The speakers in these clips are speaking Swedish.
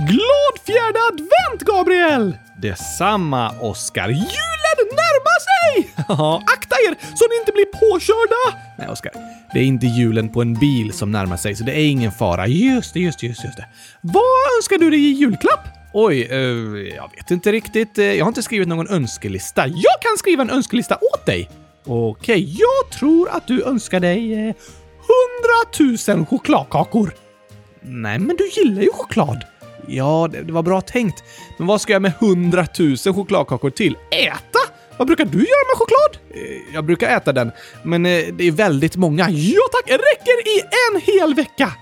Glad fjärde advent, Gabriel! Detsamma, Oskar. Julen närmar sig! Akta er så ni inte blir påkörda! Nej, Oskar. Det är inte julen på en bil som närmar sig, så det är ingen fara. Just det, just det, just det. Vad önskar du dig i julklapp? Oj, uh, jag vet inte riktigt. Jag har inte skrivit någon önskelista. Jag kan skriva en önskelista åt dig! Okej, okay, jag tror att du önskar dig eh, chokladkakor. Nej, men du gillar ju choklad. Ja, det, det, var bra tänkt. Men vad ska jag med hundratusen chokladkakor till? Äta? Vad brukar du göra med choklad? Eh, jag brukar äta den, men eh, det är väldigt många. Ja tack! Räcker i en hel vecka!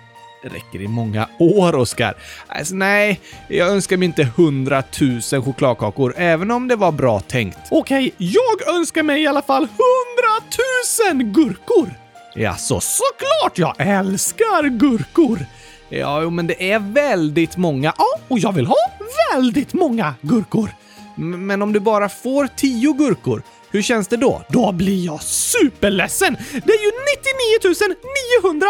räcker i många år, Oskar. Alltså, nej, jag önskar mig inte hundratusen chokladkakor, även om det var bra tänkt. Okej, jag önskar mig i alla fall hundratusen gurkor! Ja, så såklart jag älskar gurkor! Ja, men det är väldigt många. Ja, och jag vill ha väldigt många gurkor. Men om du bara får tio gurkor, hur känns det då? Då blir jag superledsen! Det är ju 99 990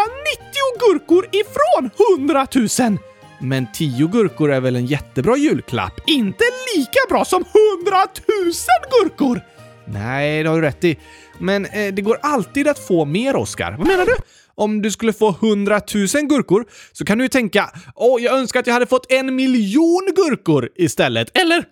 gurkor ifrån 100 000! Men 10 gurkor är väl en jättebra julklapp? Inte lika bra som 100 000 gurkor! Nej, det har du rätt i. Men eh, det går alltid att få mer, Oskar. Vad menar du? Om du skulle få 100 000 gurkor så kan du ju tänka åh, jag önskar att jag hade fått en miljon gurkor istället. Eller 100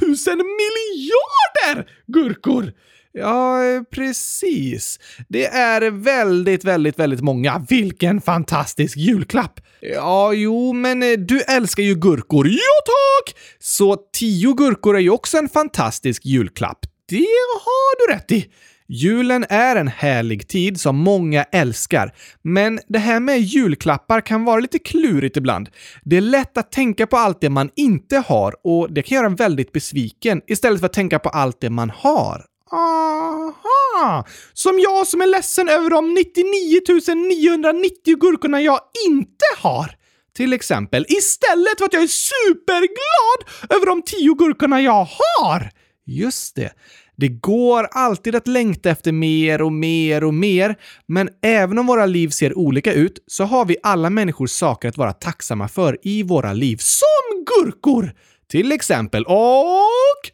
000 miljarder gurkor! Ja, eh, precis. Det är väldigt, väldigt, väldigt många. Vilken fantastisk julklapp! Ja, jo, men eh, du älskar ju gurkor. Ja, tack! Så tio gurkor är ju också en fantastisk julklapp. Det har du rätt i. Julen är en härlig tid som många älskar, men det här med julklappar kan vara lite klurigt ibland. Det är lätt att tänka på allt det man inte har och det kan göra en väldigt besviken istället för att tänka på allt det man har. Aha! Som jag som är ledsen över de 99 990 gurkorna jag inte har. Till exempel, istället för att jag är superglad över de 10 gurkorna jag har. Just det. Det går alltid att längta efter mer och mer och mer, men även om våra liv ser olika ut så har vi alla människor saker att vara tacksamma för i våra liv. Som gurkor! Till exempel. Och...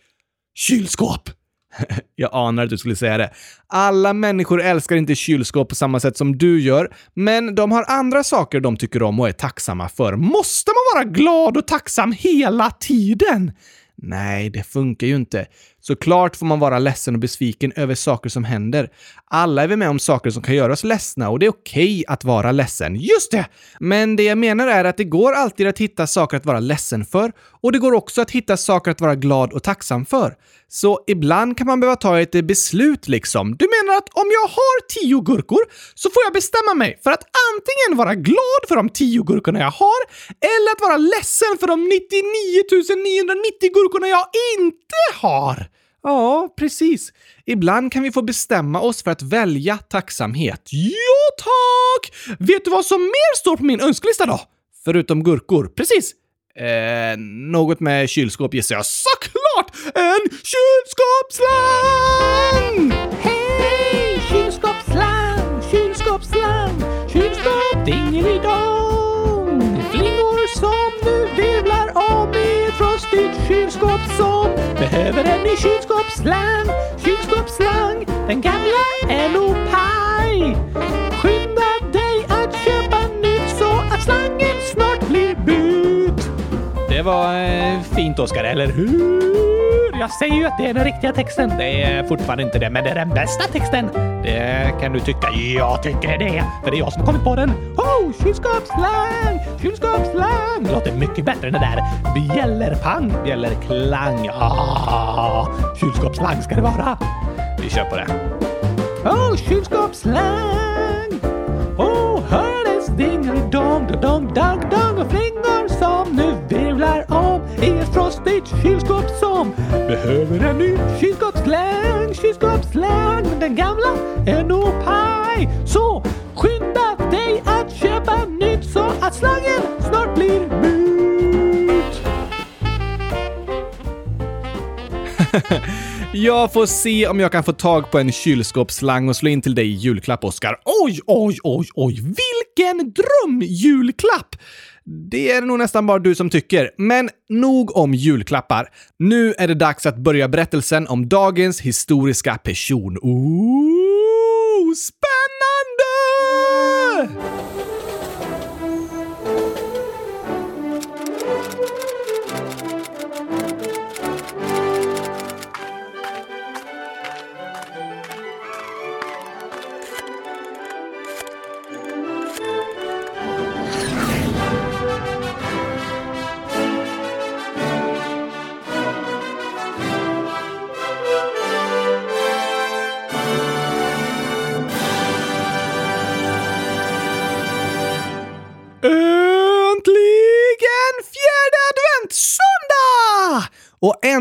Kylskåp! Jag anar att du skulle säga det. Alla människor älskar inte kylskåp på samma sätt som du gör, men de har andra saker de tycker om och är tacksamma för. Måste man vara glad och tacksam hela tiden? Nej, det funkar ju inte. Såklart får man vara ledsen och besviken över saker som händer. Alla är vi med om saker som kan göra oss ledsna och det är okej okay att vara ledsen. Just det! Men det jag menar är att det går alltid att hitta saker att vara ledsen för och det går också att hitta saker att vara glad och tacksam för. Så ibland kan man behöva ta ett beslut liksom. Du menar att om jag har tio gurkor så får jag bestämma mig för att antingen vara glad för de tio gurkorna jag har eller att vara ledsen för de 99 990 gurkorna jag inte har. Ja, precis. Ibland kan vi få bestämma oss för att välja tacksamhet. Ja, tack! Vet du vad som mer står på min önskelista då? Förutom gurkor. Precis. Eh, något med kylskåp gissar jag. Såklart! En kylskåpsslang! Hej! Kylskåpsslang, kylskåpsslang, kylskåp dingelidong. Flingor som nu virvlar om i ett frostigt kylskåp behöver en ny kylskåpsslang, kylskåpsslang. Den gamla är nog paj. Skynda dig att köpa nytt så att slangen snart blir bytt. Det var eh, fint, Oskar, eller hur? Jag säger ju att det är den riktiga texten. Det är fortfarande inte det, men det är den bästa texten. Det kan du tycka. Jag tycker det, för det är jag som har kommit på den. Kylskåpsslang, kylskåpsslang. Låter mycket bättre än det där bjällerpang, bjällerklang. Ah, kylskåpsslang ska det vara. Vi kör på det. Oh, kylskåpsslang. Oh, hördes dingelidong, dong, dong, dong och flingor som nu virvlar om i ett frostigt kylskåp som behöver en ny kylskåpsslang, kylskåpsslang. Men den gamla är nog paj. Så att slangen snart blir mut. Jag får se om jag kan få tag på en kylskåpsslang och slå in till dig i julklapp, Oskar. Oj, oj, oj, oj, vilken drömjulklapp! Det är nog nästan bara du som tycker. Men nog om julklappar. Nu är det dags att börja berättelsen om dagens historiska person. Ooh, spännande!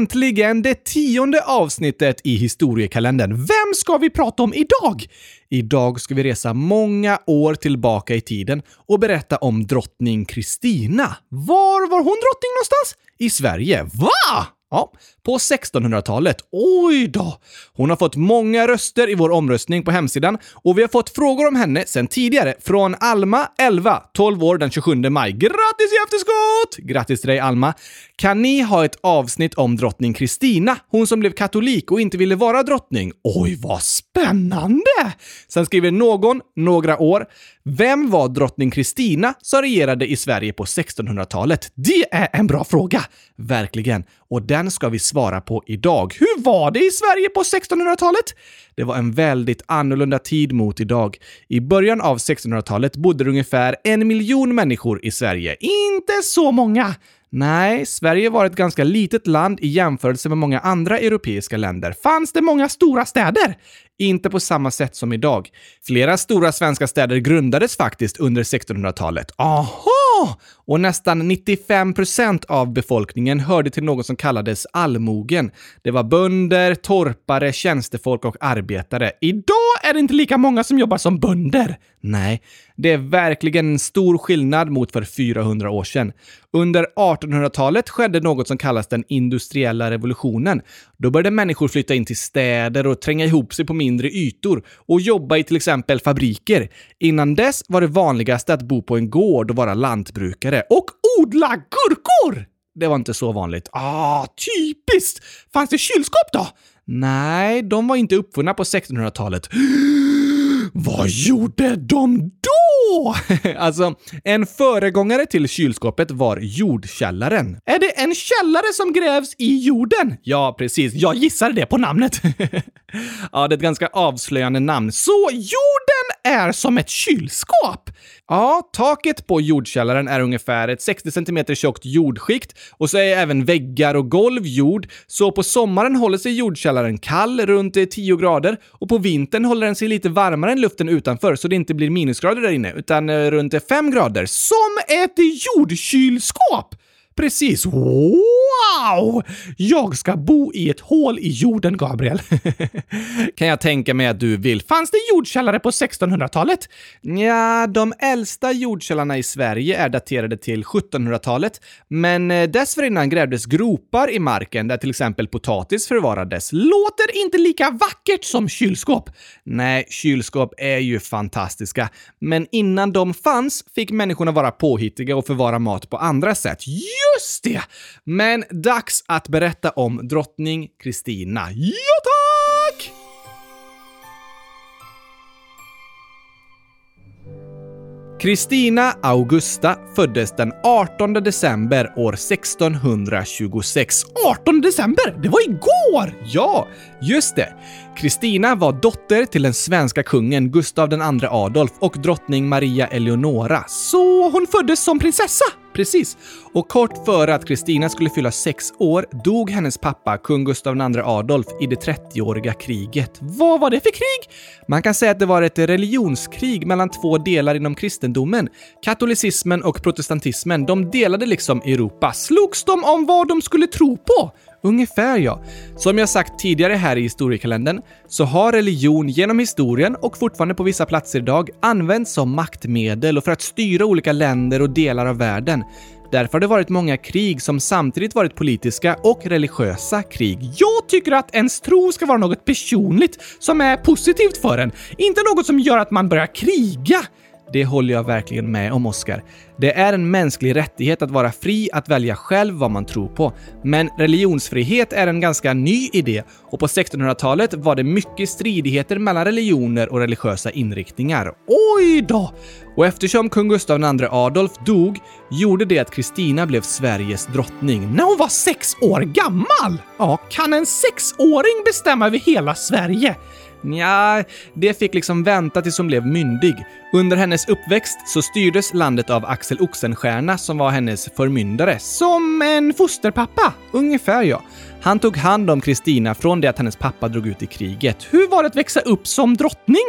Äntligen det tionde avsnittet i historiekalendern. Vem ska vi prata om idag? Idag ska vi resa många år tillbaka i tiden och berätta om drottning Kristina. Var var hon drottning någonstans? I Sverige. Va? Ja, på 1600-talet. Oj då! Hon har fått många röster i vår omröstning på hemsidan och vi har fått frågor om henne sedan tidigare från Alma, 11, 12 år den 27 maj. Grattis i efterskott! Grattis till dig Alma! Kan ni ha ett avsnitt om drottning Kristina, hon som blev katolik och inte ville vara drottning? Oj, vad spännande! Sen skriver någon, några år, vem var drottning Kristina som regerade i Sverige på 1600-talet? Det är en bra fråga! Verkligen. Och den den ska vi svara på idag. Hur var det i Sverige på 1600-talet? Det var en väldigt annorlunda tid mot idag. I början av 1600-talet bodde det ungefär en miljon människor i Sverige. Inte så många! Nej, Sverige var ett ganska litet land i jämförelse med många andra europeiska länder. Fanns det många stora städer? Inte på samma sätt som idag. Flera stora svenska städer grundades faktiskt under 1600-talet. Aha! Och nästan 95 procent av befolkningen hörde till något som kallades allmogen. Det var bönder, torpare, tjänstefolk och arbetare. Idag är det inte lika många som jobbar som bönder. Nej, det är verkligen en stor skillnad mot för 400 år sedan. Under 1800-talet skedde något som kallas den industriella revolutionen. Då började människor flytta in till städer och tränga ihop sig på mindre ytor och jobba i till exempel fabriker. Innan dess var det vanligaste att bo på en gård och vara lantbrukare och odla gurkor! Det var inte så vanligt. Ah, typiskt! Fanns det kylskåp då? Nej, de var inte uppfunna på 1600-talet. Vad gjorde de då? alltså, en föregångare till kylskåpet var jordkällaren. Är det en källare som grävs i jorden? Ja, precis. Jag gissar det på namnet. ja, det är ett ganska avslöjande namn. Så jorden är som ett kylskåp? Ja, taket på jordkällaren är ungefär ett 60 cm tjockt jordskikt och så är även väggar och golv jord, så på sommaren håller sig jordkällaren kall, runt 10 grader, och på vintern håller den sig lite varmare än luften utanför så det inte blir minusgrader där inne, utan eh, runt 5 grader. Som ett jordkylskåp! Precis. Wow! Jag ska bo i ett hål i jorden, Gabriel. kan jag tänka mig att du vill. Fanns det jordkällare på 1600-talet? Ja, de äldsta jordkällarna i Sverige är daterade till 1700-talet, men eh, dessförinnan grävdes gropar i marken där till exempel potatis förvarades. Låter inte lika vackert som kylskåp. Nej, kylskåp är ju fantastiska, men innan de fanns fick människorna vara påhittiga och förvara mat på andra sätt. Just det! Men dags att berätta om drottning Kristina. Ja, tack! Kristina Augusta föddes den 18 december år 1626. 18 december? Det var igår! Ja, just det. Kristina var dotter till den svenska kungen Gustav II Adolf och drottning Maria Eleonora, så hon föddes som prinsessa. Precis. Och kort före att Kristina skulle fylla sex år dog hennes pappa, kung Gustav II Adolf, i det 30-åriga kriget. Vad var det för krig? Man kan säga att det var ett religionskrig mellan två delar inom kristendomen. Katolicismen och protestantismen, de delade liksom Europa. Slogs de om vad de skulle tro på? Ungefär ja. Som jag sagt tidigare här i historiekalendern så har religion genom historien och fortfarande på vissa platser idag använts som maktmedel och för att styra olika länder och delar av världen. Därför har det varit många krig som samtidigt varit politiska och religiösa krig. Jag tycker att ens tro ska vara något personligt som är positivt för en, inte något som gör att man börjar kriga. Det håller jag verkligen med om, Oscar. Det är en mänsklig rättighet att vara fri att välja själv vad man tror på. Men religionsfrihet är en ganska ny idé och på 1600-talet var det mycket stridigheter mellan religioner och religiösa inriktningar. Oj då! Och eftersom kung Gustav II Adolf dog gjorde det att Kristina blev Sveriges drottning när hon var sex år gammal! Ja, kan en sexåring bestämma över hela Sverige? Nja, det fick liksom vänta tills hon blev myndig. Under hennes uppväxt så styrdes landet av Axel Oxenstierna som var hennes förmyndare. Som en fosterpappa? Ungefär ja. Han tog hand om Kristina från det att hennes pappa drog ut i kriget. Hur var det att växa upp som drottning?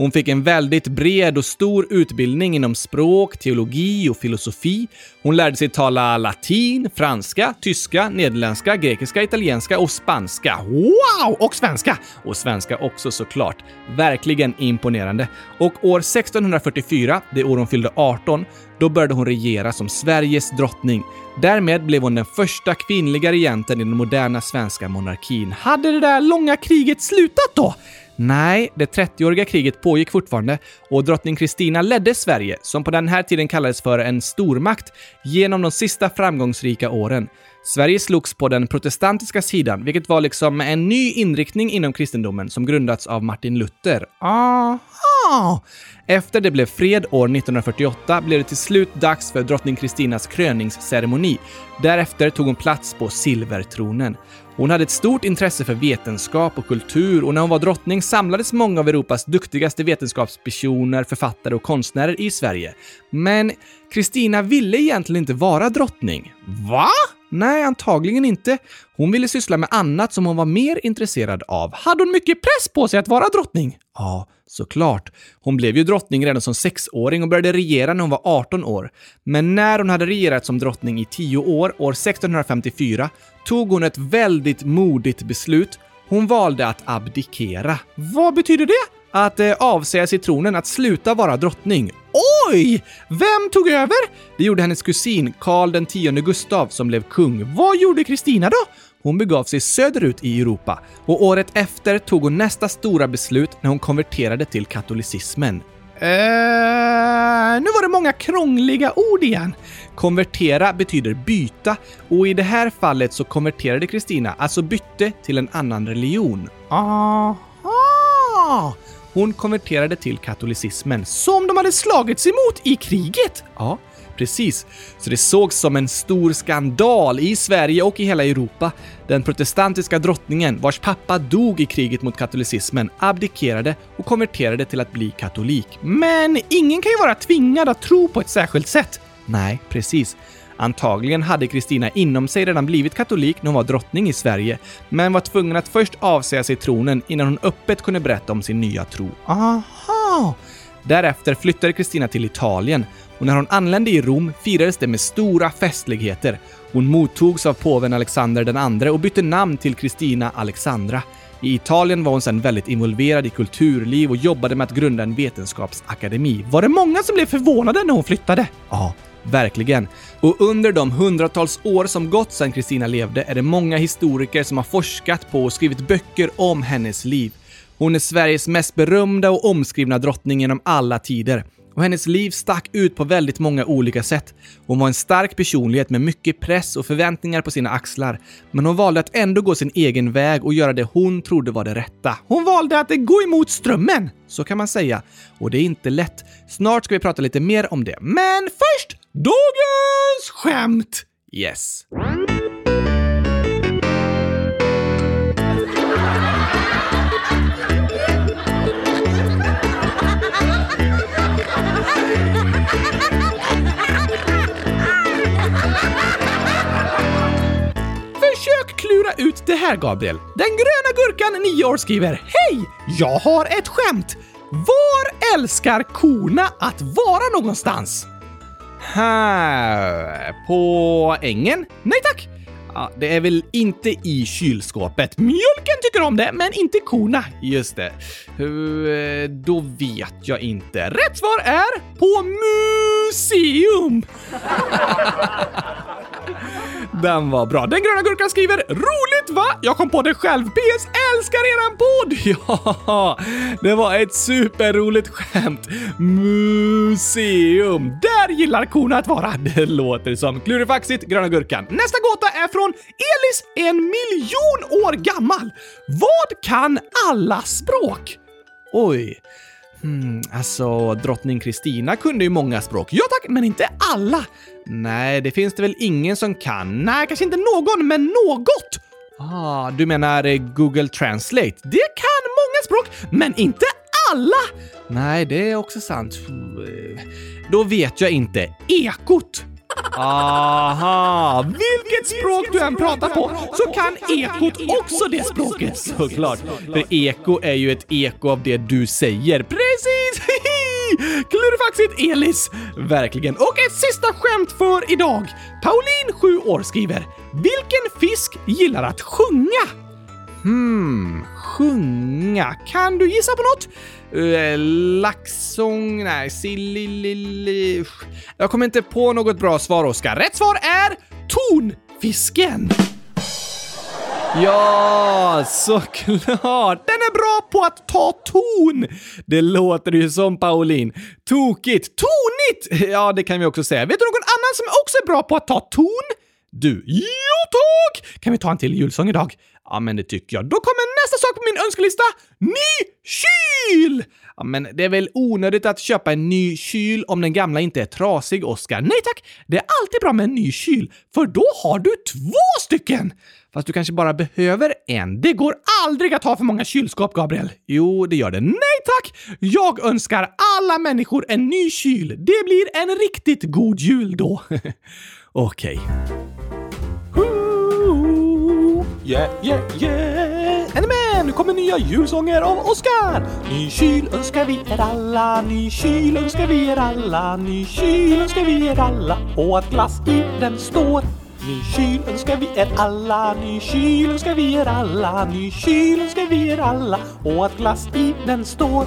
Hon fick en väldigt bred och stor utbildning inom språk, teologi och filosofi. Hon lärde sig tala latin, franska, tyska, nederländska, grekiska, italienska och spanska. Wow! Och svenska! Och svenska också såklart. Verkligen imponerande. Och år 1644, det år hon fyllde 18, då började hon regera som Sveriges drottning. Därmed blev hon den första kvinnliga regenten i den moderna svenska monarkin. Hade det där långa kriget slutat då? Nej, det 30-åriga kriget pågick fortfarande och drottning Kristina ledde Sverige, som på den här tiden kallades för en stormakt, genom de sista framgångsrika åren. Sverige slogs på den protestantiska sidan, vilket var liksom en ny inriktning inom kristendomen som grundats av Martin Luther. Aha! Efter det blev fred år 1948 blev det till slut dags för drottning Kristinas kröningsceremoni. Därefter tog hon plats på silvertronen. Hon hade ett stort intresse för vetenskap och kultur och när hon var drottning samlades många av Europas duktigaste vetenskapspersoner, författare och konstnärer i Sverige. Men Kristina ville egentligen inte vara drottning. Va? Nej, antagligen inte. Hon ville syssla med annat som hon var mer intresserad av. Hade hon mycket press på sig att vara drottning? Ja, såklart. Hon blev ju drottning redan som sexåring och började regera när hon var 18 år. Men när hon hade regerat som drottning i 10 år, år 1654, tog hon ett väldigt modigt beslut. Hon valde att abdikera. Vad betyder det? Att eh, avsäga sig tronen, att sluta vara drottning. Oj! Vem tog över? Det gjorde hennes kusin Karl X Gustav som blev kung. Vad gjorde Kristina då? Hon begav sig söderut i Europa och året efter tog hon nästa stora beslut när hon konverterade till katolicismen. Uh, nu var det många krångliga ord igen. Konvertera betyder byta och i det här fallet så konverterade Kristina, alltså bytte till en annan religion. Aha! Hon konverterade till katolicismen. Som de hade slagits emot i kriget? Ja, precis. Så det sågs som en stor skandal i Sverige och i hela Europa. Den protestantiska drottningen, vars pappa dog i kriget mot katolicismen, abdikerade och konverterade till att bli katolik. Men ingen kan ju vara tvingad att tro på ett särskilt sätt. Nej, precis. Antagligen hade Kristina inom sig redan blivit katolik när hon var drottning i Sverige, men var tvungen att först avsäga sig tronen innan hon öppet kunde berätta om sin nya tro. Aha! Därefter flyttade Kristina till Italien och när hon anlände i Rom firades det med stora festligheter. Hon mottogs av påven Alexander II och bytte namn till Kristina Alexandra. I Italien var hon sedan väldigt involverad i kulturliv och jobbade med att grunda en vetenskapsakademi. Var det många som blev förvånade när hon flyttade? Ja, verkligen. Och under de hundratals år som gått sedan Kristina levde är det många historiker som har forskat på och skrivit böcker om hennes liv. Hon är Sveriges mest berömda och omskrivna drottning genom alla tider. Och hennes liv stack ut på väldigt många olika sätt. Hon var en stark personlighet med mycket press och förväntningar på sina axlar. Men hon valde att ändå gå sin egen väg och göra det hon trodde var det rätta. Hon valde att gå emot strömmen! Så kan man säga. Och det är inte lätt. Snart ska vi prata lite mer om det. Men först, dagens skämt! Yes. Det här, Gabriel. Den gröna gurkan, 9 år, skriver Hej! Jag har ett skämt. Var älskar korna att vara någonstans? Här, på ängen? Nej tack! Ja, det är väl inte i kylskåpet? Mjölken tycker om det, men inte korna. Just det. Eh, då vet jag inte. Rätt svar är på museum! Den var bra. Den gröna gurkan skriver “Roligt va? Jag kom på det själv. PS älskar eran podd! Ja, det var ett superroligt skämt. Museum. Där gillar korna att vara. Det låter som klurifaxigt, gröna gurkan. Nästa gåta är från Elis, en miljon år gammal. Vad kan alla språk? Oj. Hmm, alltså, drottning Kristina kunde ju många språk. Ja tack, men inte alla. Nej, det finns det väl ingen som kan. Nej, kanske inte någon, men något. Ah, du menar eh, Google Translate? Det kan många språk, men inte alla! Nej, det är också sant. Eh, då vet jag inte. Ekot! Aha! Vilket språk du än pratar på så kan ekot också det språket såklart. För eko är ju ett eko av det du säger. Precis! Klurifaxigt Elis! Verkligen. Och ett sista skämt för idag. Pauline, 7 år, skriver “Vilken fisk gillar att sjunga?” Hmm, sjunga. Kan du gissa på något? Eh, uh, laxsång? Nej, sillililli... Jag kommer inte på något bra svar, Oskar. Rätt svar är tonfisken! Ja, såklart! Den är bra på att ta ton! Det låter ju som Pauline. Tokigt! Tonigt! Ja, det kan vi också säga. Vet du någon annan som också är bra på att ta ton? Du. Jo tack! Kan vi ta en till julsång idag? Ja, men det tycker jag. Då kommer nästa sak på min önskelista. Ny kyl! Ja, men det är väl onödigt att köpa en ny kyl om den gamla inte är trasig, Oskar. Nej tack! Det är alltid bra med en ny kyl, för då har du två stycken! Fast du kanske bara behöver en. Det går aldrig att ha för många kylskåp, Gabriel. Jo, det gör det. Nej tack! Jag önskar alla människor en ny kyl. Det blir en riktigt god jul då. Okej. Yeah, yeah, yeah! Är ni med? Nu kommer nya julsånger av Oskar! Ny kyl önskar vi er alla, ny kyl önskar vi er alla, ny kyl önskar vi er alla och att glass i den står. Ny kyl önskar vi er alla, ny kyl önskar vi er alla, ny kyl önskar vi er alla och att glass i den står.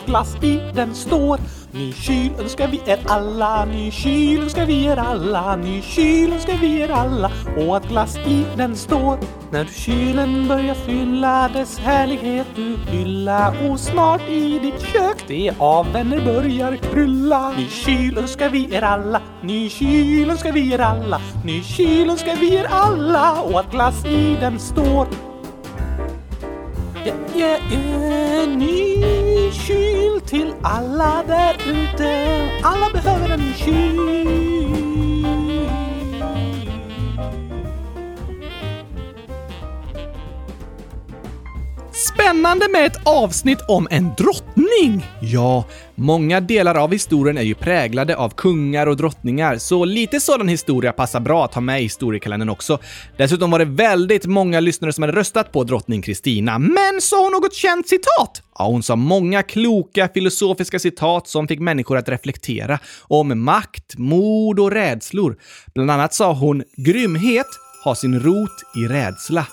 glass i den står. Ny kyl önskar vi er alla, ny kyl önskar vi er alla, ny kyl önskar vi er alla och att glass i den står. När kylen börjar fylla dess härlighet du hylla och snart i ditt kök det av vänner börjar krylla. Ny kyl önskar vi er alla, ny kyl önskar vi er alla, ny kyl önskar vi er alla och att glass i den står. Yeah, yeah, yeah, ny kyl till alla där ute. Alla behöver en kyl. Spännande med ett avsnitt om en drottning! Ja, många delar av historien är ju präglade av kungar och drottningar, så lite sådan historia passar bra att ha med i historiekalendern också. Dessutom var det väldigt många lyssnare som hade röstat på drottning Kristina, men sa hon något känt citat? Ja, hon sa många kloka filosofiska citat som fick människor att reflektera om makt, mod och rädslor. Bland annat sa hon “grymhet har sin rot i rädsla”.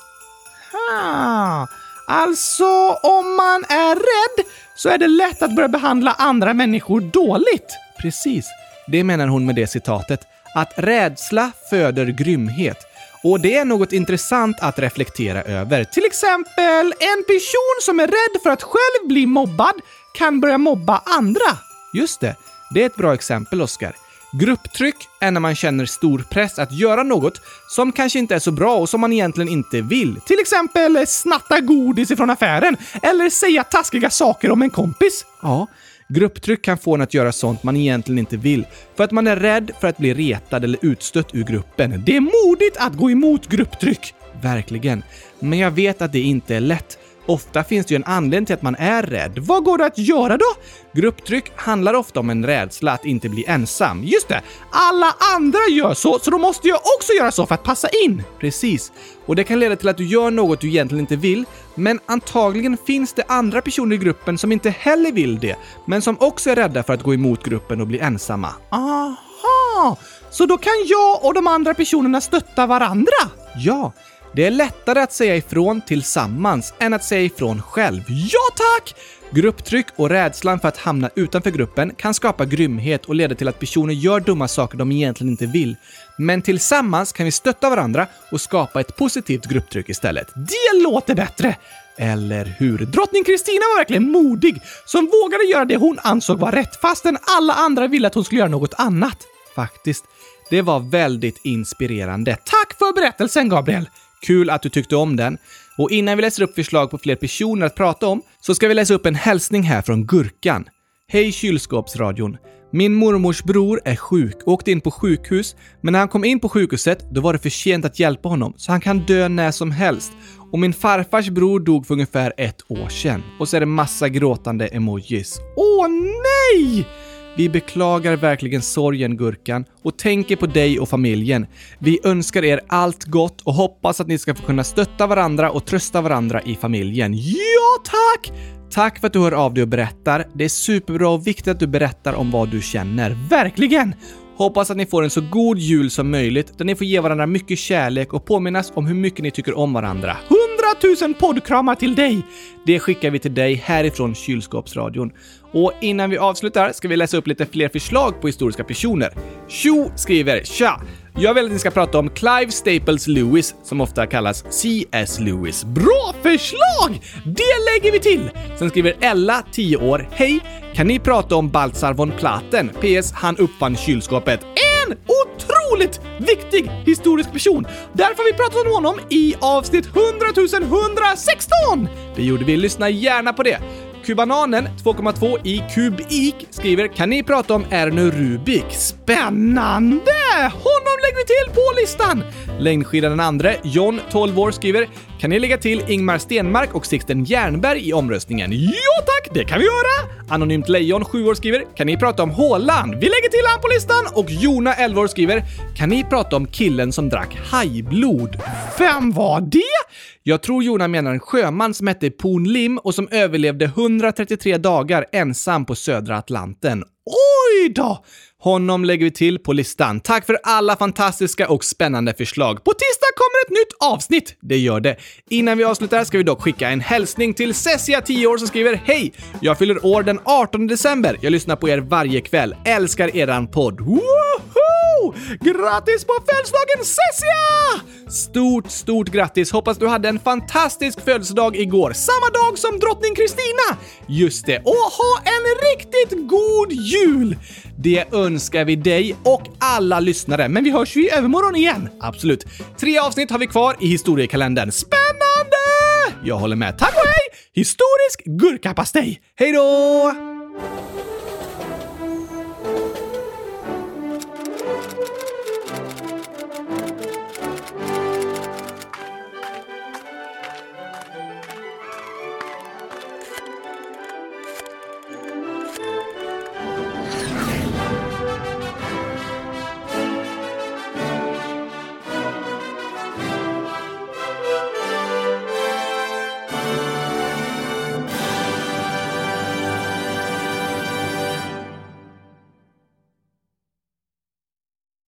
Ah. Alltså, om man är rädd så är det lätt att börja behandla andra människor dåligt. Precis. Det menar hon med det citatet. Att rädsla föder grymhet. Och det är något intressant att reflektera över. Till exempel, en person som är rädd för att själv bli mobbad kan börja mobba andra. Just det. Det är ett bra exempel, Oskar. Grupptryck är när man känner stor press att göra något som kanske inte är så bra och som man egentligen inte vill. Till exempel snatta godis ifrån affären eller säga taskiga saker om en kompis. Ja, grupptryck kan få en att göra sånt man egentligen inte vill för att man är rädd för att bli retad eller utstött ur gruppen. Det är modigt att gå emot grupptryck. Verkligen. Men jag vet att det inte är lätt. Ofta finns det ju en anledning till att man är rädd. Vad går det att göra då? Grupptryck handlar ofta om en rädsla att inte bli ensam. Just det! Alla andra gör så, så då måste jag också göra så för att passa in! Precis. Och det kan leda till att du gör något du egentligen inte vill, men antagligen finns det andra personer i gruppen som inte heller vill det, men som också är rädda för att gå emot gruppen och bli ensamma. Aha! Så då kan jag och de andra personerna stötta varandra? Ja. Det är lättare att säga ifrån tillsammans än att säga ifrån själv. Ja tack! Grupptryck och rädslan för att hamna utanför gruppen kan skapa grymhet och leda till att personer gör dumma saker de egentligen inte vill. Men tillsammans kan vi stötta varandra och skapa ett positivt grupptryck istället. Det låter bättre! Eller hur? Drottning Kristina var verkligen modig som vågade göra det hon ansåg var rätt fastän alla andra ville att hon skulle göra något annat. Faktiskt. Det var väldigt inspirerande. Tack för berättelsen, Gabriel! Kul att du tyckte om den. Och innan vi läser upp förslag på fler personer att prata om så ska vi läsa upp en hälsning här från Gurkan. Hej kylskåpsradion! Min mormors bror är sjuk och åkte in på sjukhus, men när han kom in på sjukhuset då var det för sent att hjälpa honom, så han kan dö när som helst. Och min farfars bror dog för ungefär ett år sedan. Och så är det massa gråtande emojis. Åh nej! Vi beklagar verkligen sorgen Gurkan och tänker på dig och familjen. Vi önskar er allt gott och hoppas att ni ska få kunna stötta varandra och trösta varandra i familjen. Ja, tack! Tack för att du hör av dig och berättar. Det är superbra och viktigt att du berättar om vad du känner. Verkligen! Hoppas att ni får en så god jul som möjligt där ni får ge varandra mycket kärlek och påminnas om hur mycket ni tycker om varandra. 100 000 poddkramar till dig! Det skickar vi till dig härifrån Kylskåpsradion. Och innan vi avslutar ska vi läsa upp lite fler förslag på historiska personer. Tjo skriver “Tja! Jag vill att ni ska prata om Clive Staples Lewis, som ofta kallas C.S. Lewis. Bra förslag! Det lägger vi till! Sen skriver Ella, 10 år. Hej! Kan ni prata om Baltzar von Platen? PS. Han uppfann kylskåpet. En otroligt viktig historisk person! Därför har vi pratat om honom i avsnitt 100 116! Det gjorde vi. Lyssna gärna på det. Kubananen 2,2 i kubik skriver “Kan ni prata om Erno Rubik?” Spännande! Honom lägger vi till på listan! Längdskidan den andre, John 12 år skriver “Kan ni lägga till Ingmar Stenmark och Sixten Jernberg i omröstningen?” Ja tack, det kan vi göra! Anonymt Lejon 7 år skriver “Kan ni prata om Håland?” Vi lägger till han på listan! Och Jona 11 år skriver “Kan ni prata om killen som drack hajblod?” Vem var det? Jag tror Jona menar en sjöman som hette Poon Lim och som överlevde 133 dagar ensam på södra Atlanten. Oj då! Honom lägger vi till på listan. Tack för alla fantastiska och spännande förslag. På tisdag kommer ett nytt avsnitt. Det gör det. Innan vi avslutar ska vi dock skicka en hälsning till Cessia, 10 år, som skriver “Hej! Jag fyller år den 18 december. Jag lyssnar på er varje kväll. Älskar eran podd. Woho! Grattis på födelsedagen Cessia! Stort, stort grattis! Hoppas du hade en fantastisk födelsedag igår. Samma dag som drottning Kristina! Just det. Och ha en riktigt god jul! Det önskar vi dig och alla lyssnare, men vi hörs ju i övermorgon igen. Absolut. Tre avsnitt har vi kvar i historiekalendern. Spännande! Jag håller med. Tack och hej! Historisk gurkapastej. Hej då!